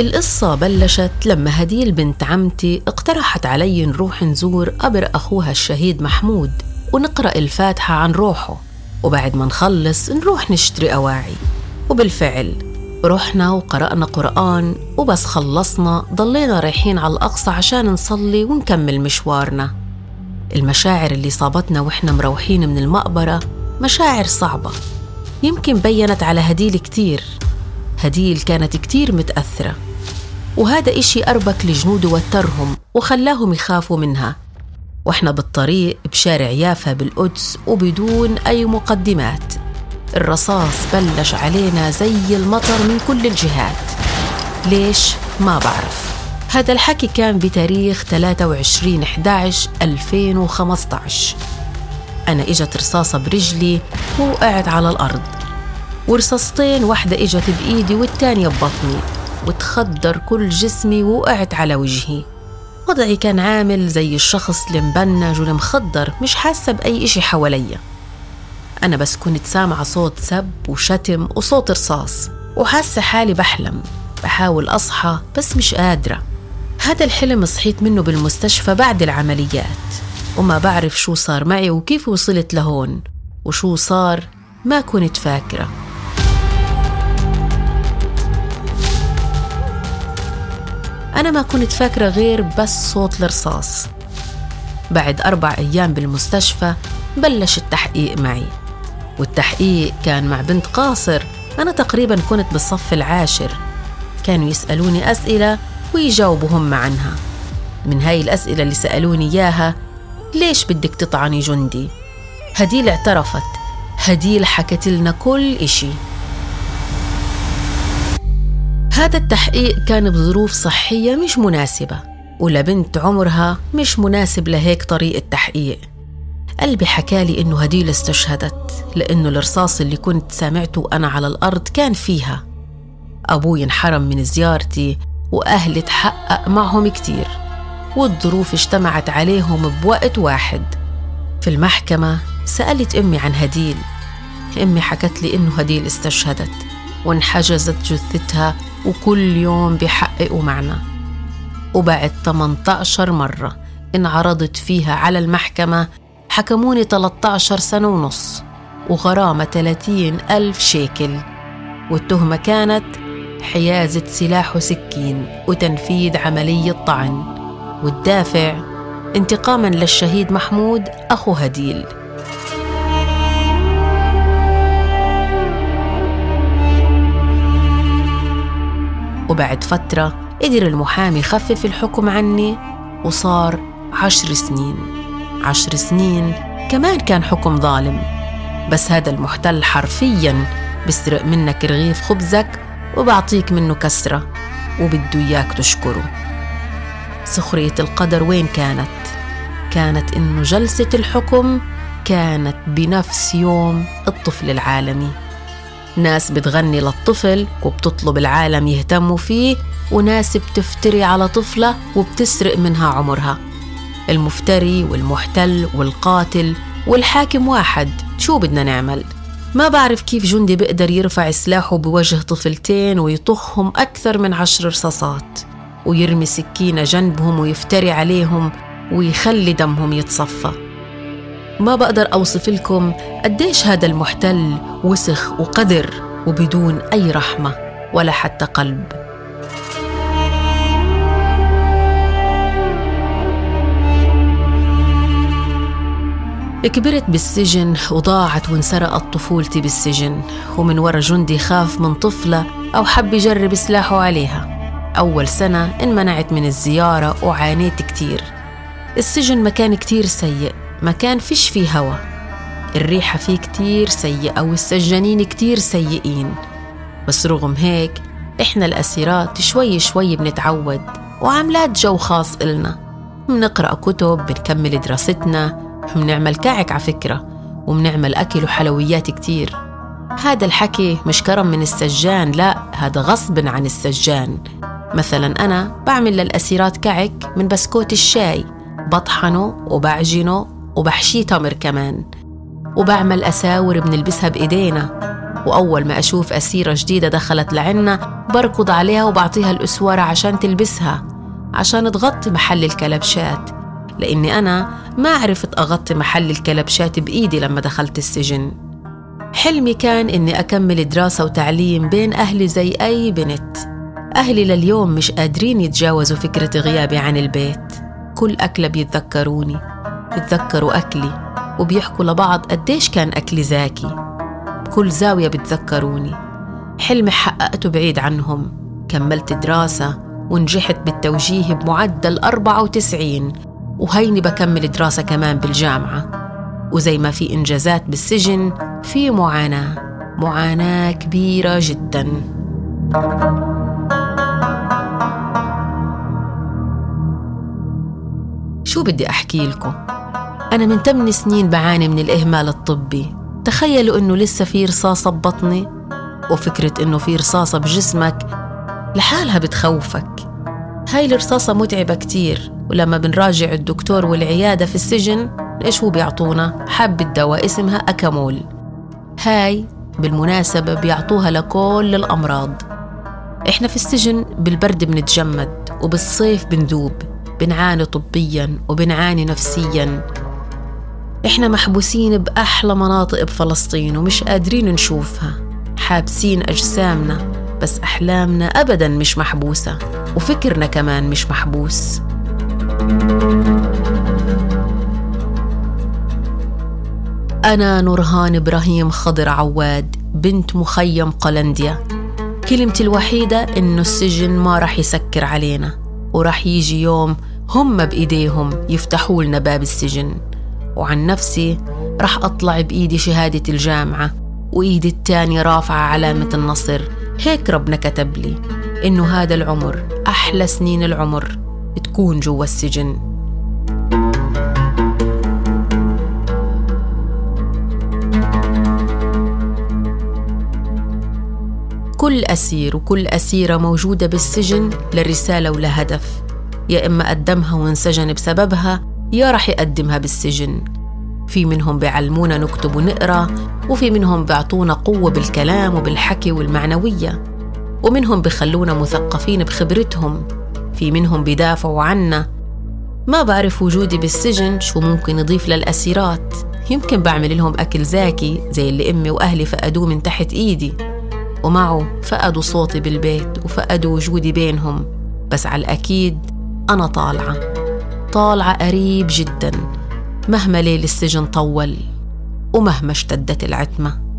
القصة بلشت لما هديل بنت عمتي اقترحت علي نروح نزور قبر أخوها الشهيد محمود ونقرأ الفاتحة عن روحه وبعد ما نخلص نروح نشتري أواعي. وبالفعل رحنا وقرأنا قرآن وبس خلصنا ضلينا رايحين على الأقصى عشان نصلي ونكمل مشوارنا. المشاعر اللي صابتنا وإحنا مروحين من المقبرة مشاعر صعبة. يمكن بينت على هديل كتير. هديل كانت كتير متأثرة. وهذا إشي أربك لجنود وترهم وخلاهم يخافوا منها. وإحنا بالطريق بشارع يافا بالقدس وبدون أي مقدمات. الرصاص بلش علينا زي المطر من كل الجهات. ليش؟ ما بعرف. هذا الحكي كان بتاريخ 23 11 2015 أنا إجت رصاصة برجلي ووقعت على الأرض. ورصاصتين واحدة إجت بإيدي والتانية ببطني. وتخدر كل جسمي ووقعت على وجهي. وضعي كان عامل زي الشخص المبنج والمخدر مش حاسة بأي إشي حواليا. أنا بس كنت سامعة صوت سب وشتم وصوت رصاص وحاسة حالي بحلم. بحاول أصحى بس مش قادرة. هذا الحلم صحيت منه بالمستشفى بعد العمليات. وما بعرف شو صار معي وكيف وصلت لهون وشو صار ما كنت فاكرة. أنا ما كنت فاكرة غير بس صوت الرصاص. بعد أربع أيام بالمستشفى بلش التحقيق معي. والتحقيق كان مع بنت قاصر. أنا تقريبا كنت بالصف العاشر. كانوا يسألوني أسئلة ويجاوبوا هم عنها من هاي الأسئلة اللي سألوني إياها ليش بدك تطعني جندي؟ هديل اعترفت. هديل حكت لنا كل إشي. هذا التحقيق كان بظروف صحية مش مناسبة ولبنت عمرها مش مناسب لهيك طريقة تحقيق. قلبي حكالي إنه هديل استشهدت لأنه الرصاص اللي كنت سامعته أنا على الأرض كان فيها. أبوي انحرم من زيارتي وأهلي تحقق معهم كتير والظروف اجتمعت عليهم بوقت واحد. في المحكمة سألت أمي عن هديل. أمي حكت لي إنه هديل استشهدت وانحجزت جثتها وكل يوم بيحققوا معنا. وبعد 18 مرة انعرضت فيها على المحكمة حكموني 13 سنة ونص وغرامة 30 ألف شيكل. والتهمة كانت حيازة سلاح وسكين وتنفيذ عملية طعن. والدافع انتقاما للشهيد محمود أخو هديل. وبعد فترة قدر المحامي يخفف الحكم عني وصار عشر سنين. عشر سنين كمان كان حكم ظالم. بس هذا المحتل حرفيا بيسرق منك رغيف خبزك وبعطيك منه كسرة وبده إياك تشكره. سخرية القدر وين كانت؟ كانت إنه جلسة الحكم كانت بنفس يوم الطفل العالمي. ناس بتغني للطفل وبتطلب العالم يهتموا فيه وناس بتفتري على طفلة وبتسرق منها عمرها المفتري والمحتل والقاتل والحاكم واحد شو بدنا نعمل؟ ما بعرف كيف جندي بيقدر يرفع سلاحه بوجه طفلتين ويطخهم أكثر من عشر رصاصات ويرمي سكينة جنبهم ويفتري عليهم ويخلي دمهم يتصفى ما بقدر أوصف لكم قديش هذا المحتل وسخ وقذر وبدون أي رحمة ولا حتى قلب. كبرت بالسجن وضاعت وانسرقت طفولتي بالسجن ومن ورا جندي خاف من طفلة أو حب يجرب سلاحه عليها. أول سنة انمنعت من الزيارة وعانيت كتير. السجن مكان كتير سيء مكان فيش فيه هوا. الريحة فيه كتير سيئة والسجانين كتير سيئين. بس رغم هيك إحنا الأسيرات شوي شوي بنتعود وعاملات جو خاص إلنا. بنقرأ كتب بنكمل دراستنا بنعمل كعك على فكرة وبنعمل أكل وحلويات كتير. هذا الحكي مش كرم من السجان لا هذا غصب عن السجان. مثلا أنا بعمل للأسيرات كعك من بسكوت الشاي. بطحنه وبعجنه وبحشيه تمر كمان. وبعمل أساور بنلبسها بإيدينا. وأول ما أشوف أسيرة جديدة دخلت لعنا بركض عليها وبعطيها الأسوارة عشان تلبسها عشان تغطي محل الكلبشات. لأني أنا ما عرفت أغطي محل الكلبشات بإيدي لما دخلت السجن. حلمي كان إني أكمل دراسة وتعليم بين أهلي زي أي بنت. أهلي لليوم مش قادرين يتجاوزوا فكرة غيابي عن البيت. كل أكلة بيتذكروني. بيتذكروا أكلي وبيحكوا لبعض قديش كان أكلي زاكي. بكل زاوية بتذكروني. حلمي حققته بعيد عنهم. كملت دراسة ونجحت بالتوجيه بمعدل 94 وهيني بكمل دراسة كمان بالجامعة. وزي ما في إنجازات بالسجن في معاناة. معاناة كبيرة جداً. شو بدي أحكي لكم؟ أنا من 8 سنين بعاني من الإهمال الطبي. تخيلوا إنه لسه في رصاصة ببطني. وفكرة إنه في رصاصة بجسمك. لحالها بتخوفك. هاي الرصاصة متعبة كتير. ولما بنراجع الدكتور والعيادة في السجن إيش هو بيعطونا؟ حبة دواء اسمها أكامول. هاي بالمناسبة بيعطوها لكل الأمراض. إحنا في السجن بالبرد بنتجمد وبالصيف بندوب. بنعاني طبيا وبنعاني نفسيا. إحنا محبوسين بأحلى مناطق بفلسطين ومش قادرين نشوفها. حابسين أجسامنا بس أحلامنا أبدا مش محبوسة وفكرنا كمان مش محبوس. أنا نورهان إبراهيم خضر عواد بنت مخيم قلنديا. كلمتي الوحيدة إنه السجن ما رح يسكر علينا ورح يجي يوم هم بإيديهم يفتحوا لنا باب السجن. وعن نفسي رح أطلع بإيدي شهادة الجامعة وإيدي التانية رافعة علامة النصر. هيك ربنا كتب لي إنه هذا العمر أحلى سنين العمر تكون جوا السجن. كل أسير وكل أسيرة موجودة بالسجن لرسالة ولهدف يا إما قدمها وانسجن بسببها يا رح يقدمها بالسجن. في منهم بيعلمونا نكتب ونقرأ وفي منهم بيعطونا قوة بالكلام وبالحكي والمعنوية. ومنهم بخلونا مثقفين بخبرتهم. في منهم بيدافعوا عنا. ما بعرف وجودي بالسجن شو ممكن يضيف للأسيرات. يمكن بعمل لهم أكل زاكي زي اللي أمي وأهلي فقدوه من تحت إيدي. ومعه فقدوا صوتي بالبيت وفقدوا وجودي بينهم. بس على الأكيد أنا طالعة. طالعة قريب جدا مهما ليل السجن طول ومهما اشتدت العتمة.